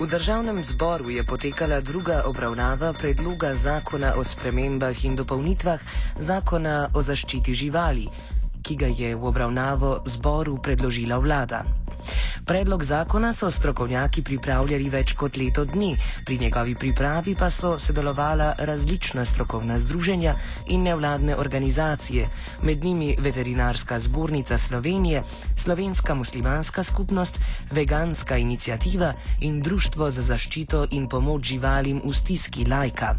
V državnem zboru je potekala druga obravnava predloga zakona o spremembah in dopolnitvah zakona o zaščiti živali, ki ga je v obravnavo zboru predložila vlada. Predlog zakona so strokovnjaki pripravljali več kot leto dni, pri njegovi pripravi pa so sodelovala različna strokovna združenja in nevladne organizacije, med njimi Veterinarska zbornica Slovenije, Slovenska muslimanska skupnost, Veganska inicijativa in Društvo za zaščito in pomoč živalim v stiski Lajka.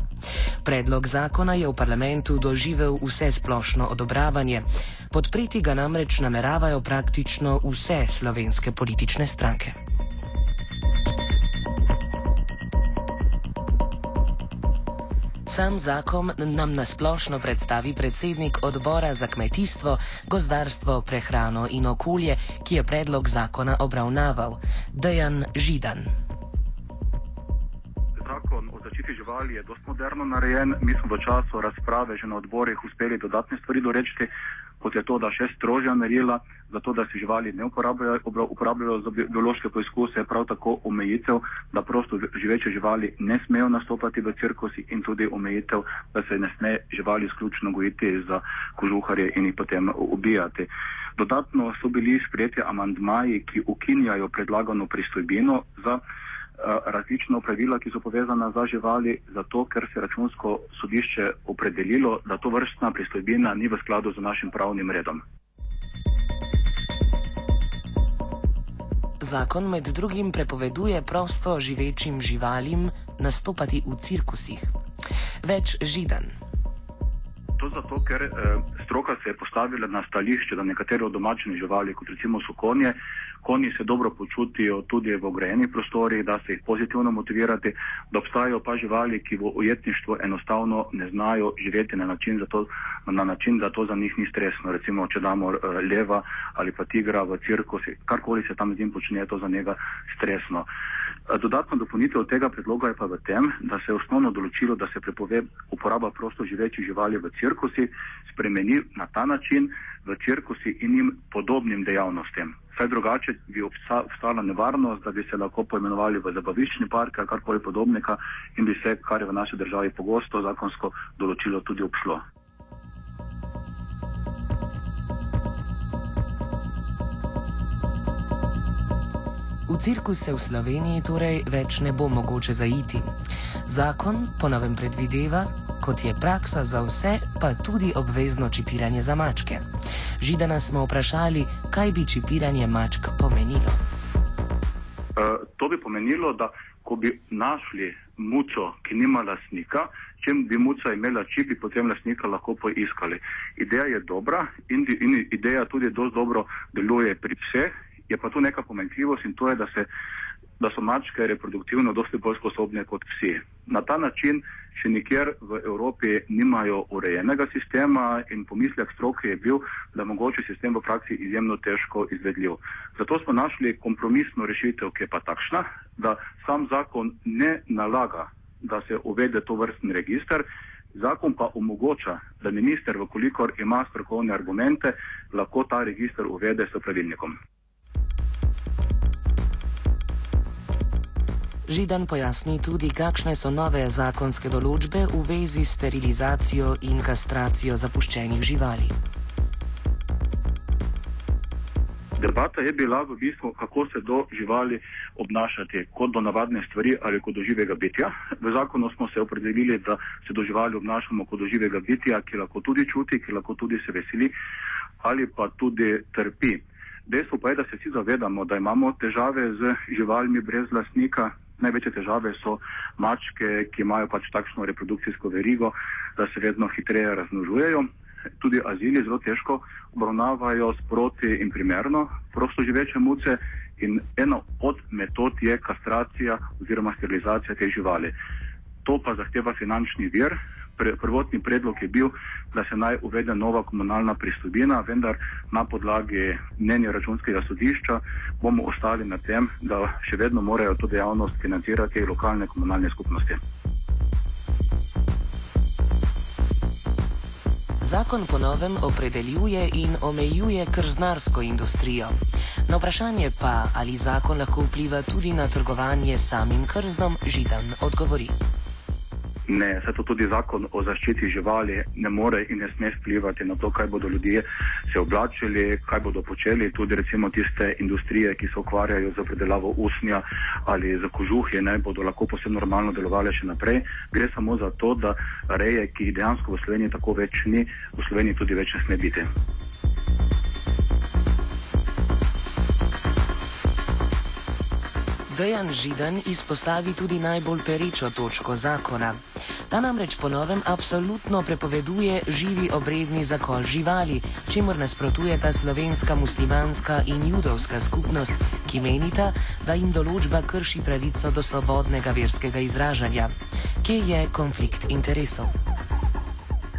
Predlog zakona je v parlamentu doživel vse splošno odobravanje. Podpreti ga namreč nameravajo praktično vse slovenske politične stranke. Sam zakon nam nasplošno predstavi predsednik odbora za kmetijstvo, gozdarstvo, prehrano in okolje, ki je predlog zakona obravnaval, Dejan Židan. Zakon o zaščiti živali je dosti moderno narejen. Mi smo v času razprave že na odborih uspeli dodatne stvari doreči kot je to, da še strožja merila za to, da se živali ne uporabljajo, uporabljajo za biološke poizkuse, prav tako omejitev, da prosto živeče živali ne smejo nastopati v cirkusi in tudi omejitev, da se ne sme živali izključno gojiti za kožuharje in jih potem ubijati. Dodatno so bili sprejeti amandmaji, ki ukinjajo predlagano pristojbino za različna pravila, ki so povezana za živali, zato ker se računsko sodišče opredelilo, da to vrstna pristojbina ni v skladu z našim pravnim redom. Zakon med drugim prepoveduje prosto živečim živalim nastopati v cirkusih. Več židan. To zato, ker eh, stroka se je postavila na stališče, da nekatere od domačih živali, kot recimo so konje, konji se dobro počutijo tudi v ogrejenih prostorih, da se jih pozitivno motivirati, da obstajajo pa živali, ki v ujetništvu enostavno ne znajo živeti na način, to, na način, da to za njih ni stresno. Recimo, če damo uh, leva ali pa tigra v cirkus, karkoli se tam z njim počne, je to za njega stresno. Eh, dodatno dopolnitev tega predloga je pa v tem, da se je osnovno določilo, da se prepove uporaba prosto živečih živali v cirkusi, spremeni na ta način v cirkusi in jim podobnim dejavnostem saj drugače bi obstala nevarnost, da bi se lahko poimenovali v zabaviščni park ali karkoli podobnega in bi se, kar je v naši državi pogosto zakonsko določilo, tudi obšlo. V cirkus se v Sloveniji torej več ne bo mogoče zaiti. Zakon po novem predvideva, kot je praksa za vse, pa tudi obvezno čipiranje za mačke. Židana smo vprašali, kaj bi čipiranje mačk pomenilo. Uh, to bi pomenilo, da ko bi našli muco, ki nima lasnika, če bi muca imela čip, bi potem lasnika lahko poiskali. Ideja je dobra in, in ideja tudi dosti dobro deluje pri vseh, je pa tu neka pomenljivost in to je, da, se, da so mačke reproduktivno dosti bolj sposobne kot psi. Na ta način še nikjer v Evropi nimajo urejenega sistema in pomislek stroke je bil, da mogoče sistem v praksi izjemno težko izvedljiv. Zato smo našli kompromisno rešitev, ki je pa takšna, da sam zakon ne nalaga, da se uvede to vrstni registr, zakon pa omogoča, da minister, vkolikor ima strokovne argumente, lahko ta registr uvede s pravilnikom. Židan pojasni tudi, kakšne so nove zakonske določbe v vezi s sterilizacijo in kastracijo zapuščenih živali. Debata je bila v bistvu, kako se do živali obnašati, kot do navadne stvari ali kot do živega bitja. V zakonu smo se opredelili, da se do živali obnašamo kot do živega bitja, ki lahko tudi čuti, ki lahko tudi se veseli ali pa tudi trpi. Dejstvo pa je, da se vsi zavedamo, da imamo težave z živalmi brez lastnika, Največje težave so mačke, ki imajo pač takšno reprodukcijsko verigo, da se vedno hitreje raznožujejo. Tudi azili zelo težko obravnavajo sproti in primerno prosto živeče muce in ena od metod je kastracija oziroma sterilizacija te živali. To pa zahteva finančni vir, pre, prvotni predlog je bil, da se naj uvede nova komunalna pristojbina, vendar na podlagi mnenja računskega sodišča bomo ostali na tem, da še vedno morajo to dejavnost financirati lokalne komunalne skupnosti. Zakon ponovem opredeljuje in omejuje krznarsko industrijo. Na vprašanje pa, ali zakon lahko vpliva tudi na trgovanje samim krznom, Židan odgovori. Ne, se to tudi zakon o zaščiti živali ne more in ne sme vplivati na to, kaj bodo ljudje se oblačili, kaj bodo počeli. Tudi recimo tiste industrije, ki se ukvarjajo z predelavo usnja ali za kožuhje, ne bodo lahko posebno normalno delovali še naprej. Gre samo za to, da reje, ki jih dejansko v Sloveniji tako več ni, v Sloveniji tudi več ne sme biti. Dejan Židan izpostavi tudi najbolj perečo točko zakona. Ta namreč po novem absolutno prepoveduje živi obredni zakol živali, čemur nasprotuje ta slovenska muslimanska in judovska skupnost, ki menita, da jim določba krši pravico do svobodnega verskega izražanja. Kje je konflikt interesov?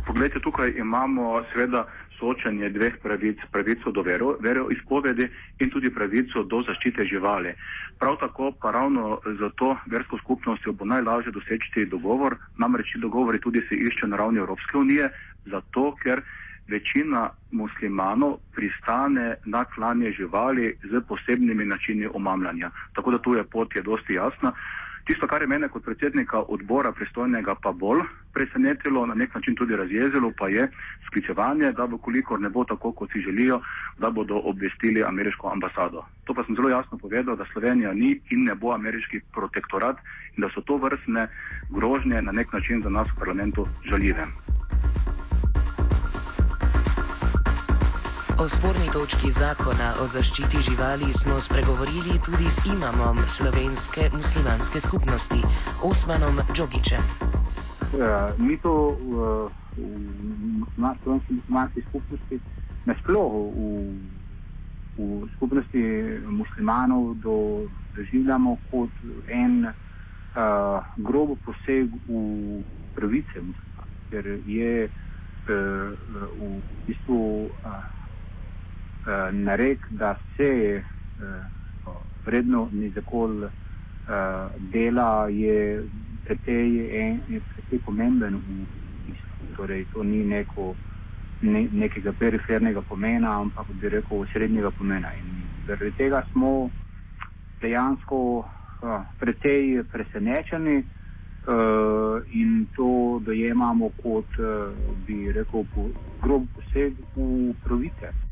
Poglejte, tukaj imamo seveda soočanje dveh pravic, pravico do vero, veroizpovedi in tudi pravico do zaščite živali. Prav tako pa ravno za to versko skupnostjo bo najlažje doseči dogovor, namreč dogovori tudi se iščejo na ravni Evropske unije, zato ker večina muslimanov pristane na klanje živali z posebnimi načini omamljanja. Tako da tu je pot je dosti jasna. Tisto, kar je mene kot predsednika odbora pristojnega pa bolj presenetilo, na nek način tudi razjezilo, pa je sklicevanje, da bo kolikor ne bo tako, kot si želijo, da bodo obvestili ameriško ambasado. To pa sem zelo jasno povedal, da Slovenija ni in ne bo ameriški protektorat in da so to vrstne grožnje na nek način za nas v parlamentu žaljive. O sporni točki zakona o zaščiti živali smo spregovorili tudi s imamom slovenske muslimanske skupnosti, Osmanom Džogičem. Uh, mi to uh, v slovenski muslimanski skupnosti, nasplošno v, v skupnosti muslimanov, do, doživljamo kot en uh, grob poseg v pravice muslimanov, ker je uh, v bistvu. Uh, uh, narek, da se uh, vredno nizakol uh, dela, je precej pomemben v. Torej, to ni neko, ne, nekega perifernega pomena, ampak bi rekel srednjega pomena. In zaradi tega smo dejansko uh, precej presenečeni. Uh, in to dojemamo kot, uh, bi rekel, po, grob poseg v pravice.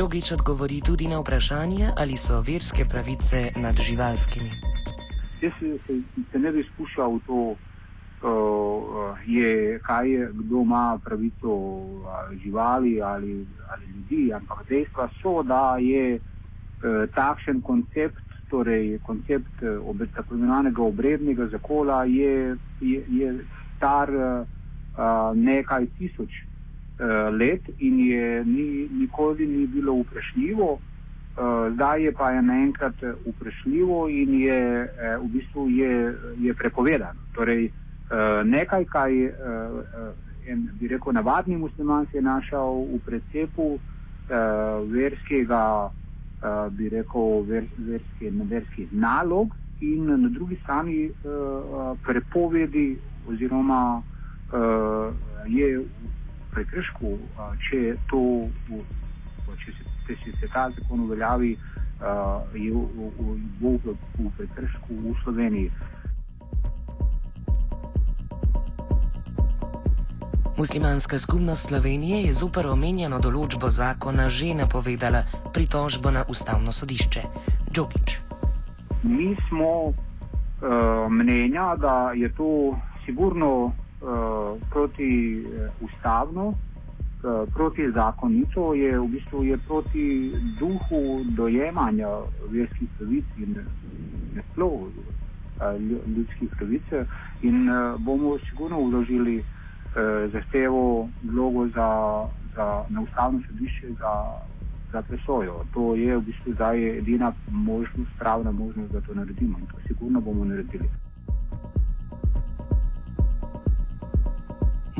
Čogič odgovori tudi na vprašanje, ali so verske pravice nad živalskimi. Jaz se, se, ne bi spuščal v to, uh, je, kaj je, kdo ima pravico uh, živali ali, ali ljudi, ampak dejstva so, da je uh, takšen koncept, torej koncept uh, tako imenovanega obrednega zakola, je, je, je star uh, nekaj tisoč let in je ni, nikoli ni bilo vprašljivo. Uh, zdaj je pa je naenkrat vprašljivo in je v bistvu je, je prepovedano. Torej, nekaj, kar je, uh, bi rekel, navadni musliman se je našel v precepu verskega, bi rekel, vers, verske, verskih nalog in na drugi strani prepovedi oziroma je prekršku, če, to, če, se, če se ta zakon uveljavi, je v, v, prekršku v Sloveniji. Muslimanska skupnost Slovenije je zoper omenjeno določbo zakona že napovedala pritožbo na ustavno sodišče. Džokič. Mi smo uh, mnenja, da je to sigurno proti ustavno, uh, proti zakonito, je v bistvu je proti duhu dojemanja verskih pravic in naslov uh, ljudskih pravic. In uh, bomo sigurno vložili uh, zahtevo vlogo za, za, na ustavno sodišče za, za presojo. To je v bistvu zdaj edina možnost, pravna možnost, da to naredimo in to sigurno bomo naredili.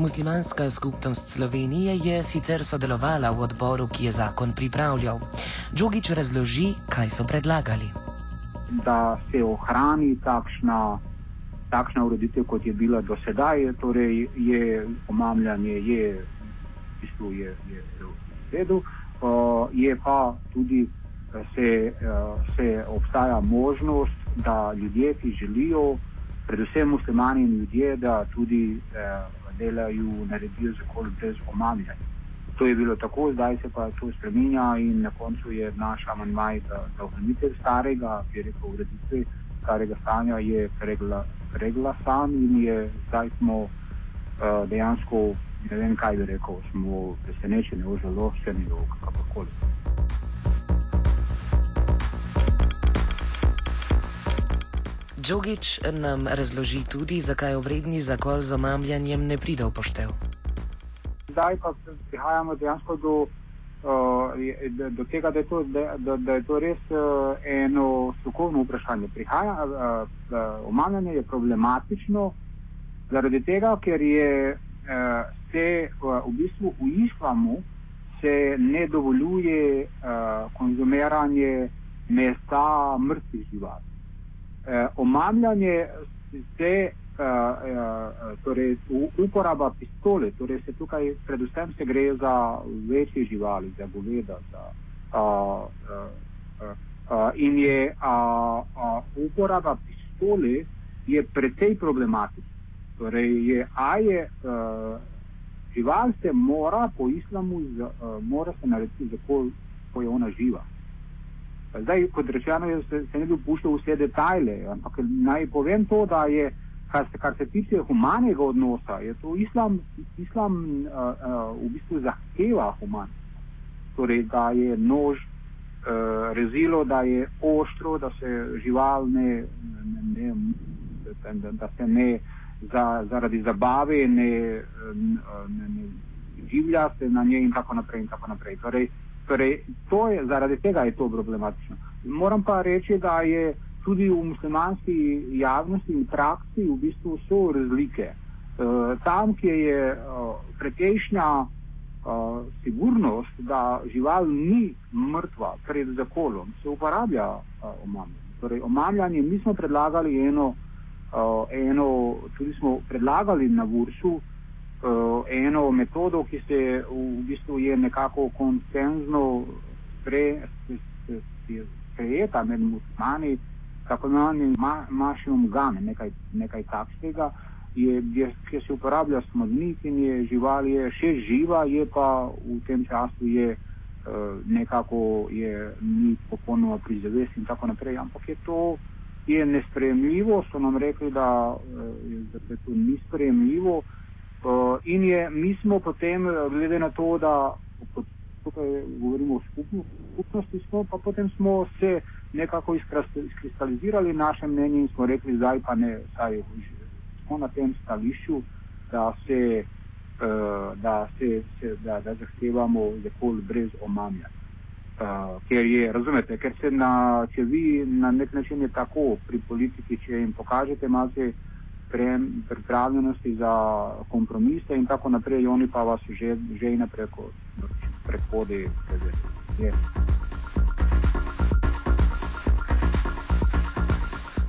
Muslimanska skupnost Slovenije je sicer sodelovala v odboru, ki je zakon pripravljal. Džogič razloži, kaj so predlagali. Da se ohrani takšna, takšna ureditev, kot je bila do sedaj, torej je omamljanje, je, v bistvu je, je redu, je pa tudi se, se obstaja možnost, da ljudje, ki želijo, predvsem muslimani in ljudje, da tudi delajo, naredijo zakol brez omamljanja. To je bilo tako, zdaj se pa to spremenja in na koncu je naš amandmaj za, za ohranitev starega, ki je rekel, ureditve starega stanja je pregla, sam in je zdaj smo uh, dejansko, ne vem kaj bi rekel, smo presenečeni, ožaloščeni, kakorkoli. Džogič nam razloži tudi, zakaj obredni zakol z omamljanjem ne pride v poštev. Zdaj pa prihajamo dejansko do, uh, do tega, da je to, da, da, da je to res uh, eno strokovno vprašanje. Prihaja, uh, uh, omamljanje je problematično zaradi tega, ker je uh, se uh, v bistvu v islamu se ne dovoljuje uh, konzumiranje mesa mrtvih živali eh, omamljanje se, eh, eh, torej uporaba pistole, torej se tukaj predvsem se gre za večje živali, za goveda. Za, eh, eh, eh, in je eh, eh, uporaba pistole je precej problematična. Torej, je, a je uh, žival se mora po islamu, z, uh, mora se narediti tako, ko je ona živa. Zdaj, kot rečeno, se, se ne bi upuščal vse detajle, ampak naj povem to, da je, kar se, kar se tiče humanega odnosa, je to islam, islam uh, uh, v bistvu zahteva human. Torej, da je nož uh, rezilo, da je ostro, da se žival ne, ne, ne da, da se ne za, zaradi zabave ne, ne, ne življa se na njej in tako naprej. In tako naprej. Torej, Torej, to je, zaradi tega je to problematično. Moram pa reči, da je tudi v muslimanski javnosti in praksi v bistvu so razlike. Uh, tam, kjer je uh, prekejšnja uh, sigurnost, da žival ni mrtva pred zakolom, se uporablja uh, omamljanje. Torej, omamljanje, mi smo predlagali eno, uh, eno, tudi smo predlagali na uh, eno metodo, ki se v bistvu je nekako konsenzno sprejeta med muslimani, tako imenovani mašim gane, nekaj, nekaj takšnega, je, je, ki se uporablja smodnik in je žival je še živa, je pa v tem času je uh, nekako je ni popolnoma prizavest in tako naprej, ampak je to je nespremljivo, so nam rekli, da, uh, da se to ni spremljivo. Uh, in je, mi smo potem, eh, glede na to, da tukaj govorimo o skupnosti, smo pa potem smo se nekako izkristalizirali naše mnenje in smo rekli, zdaj pa ne, saj smo na tem stališču, da se, uh, da, se, se, da, da zahtevamo zakol brez omamja. Uh, ker je, razumete, ker se na, če vi na nek način je tako pri politiki, če jim pokažete malce, pripravljenosti za kompromise in tako naprej, oni pa vas že, že naprej prehodi.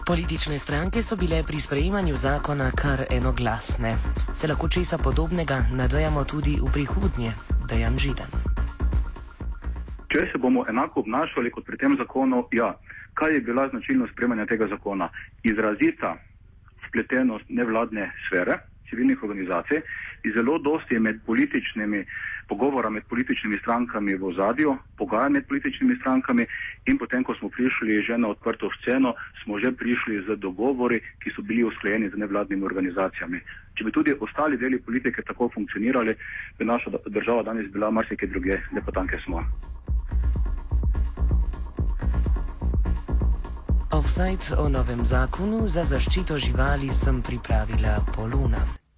Politične stranke so bile pri sprejemanju zakona kar enoglasne. Se lahko česa podobnega nadejamo tudi v prihodnje, da je Anžiden. Če se bomo enako obnašali kot pri tem zakonu, ja, kaj je bila značilnost sprejemanja tega zakona? Izrazita spletenost nevladne sfere, civilnih organizacij in zelo dosti je med političnimi pogovora med političnimi strankami v ozadju, pogajanj med političnimi strankami in potem, ko smo prišli že na odprto sceno, smo že prišli z dogovori, ki so bili usklajeni z nevladnimi organizacijami. Če bi tudi ostali deli politike tako funkcionirali, bi naša država danes bila marsikaj druge, lepo tanke smo. Offside o novem zakonu za zaščito živali sem pripravila Poluna.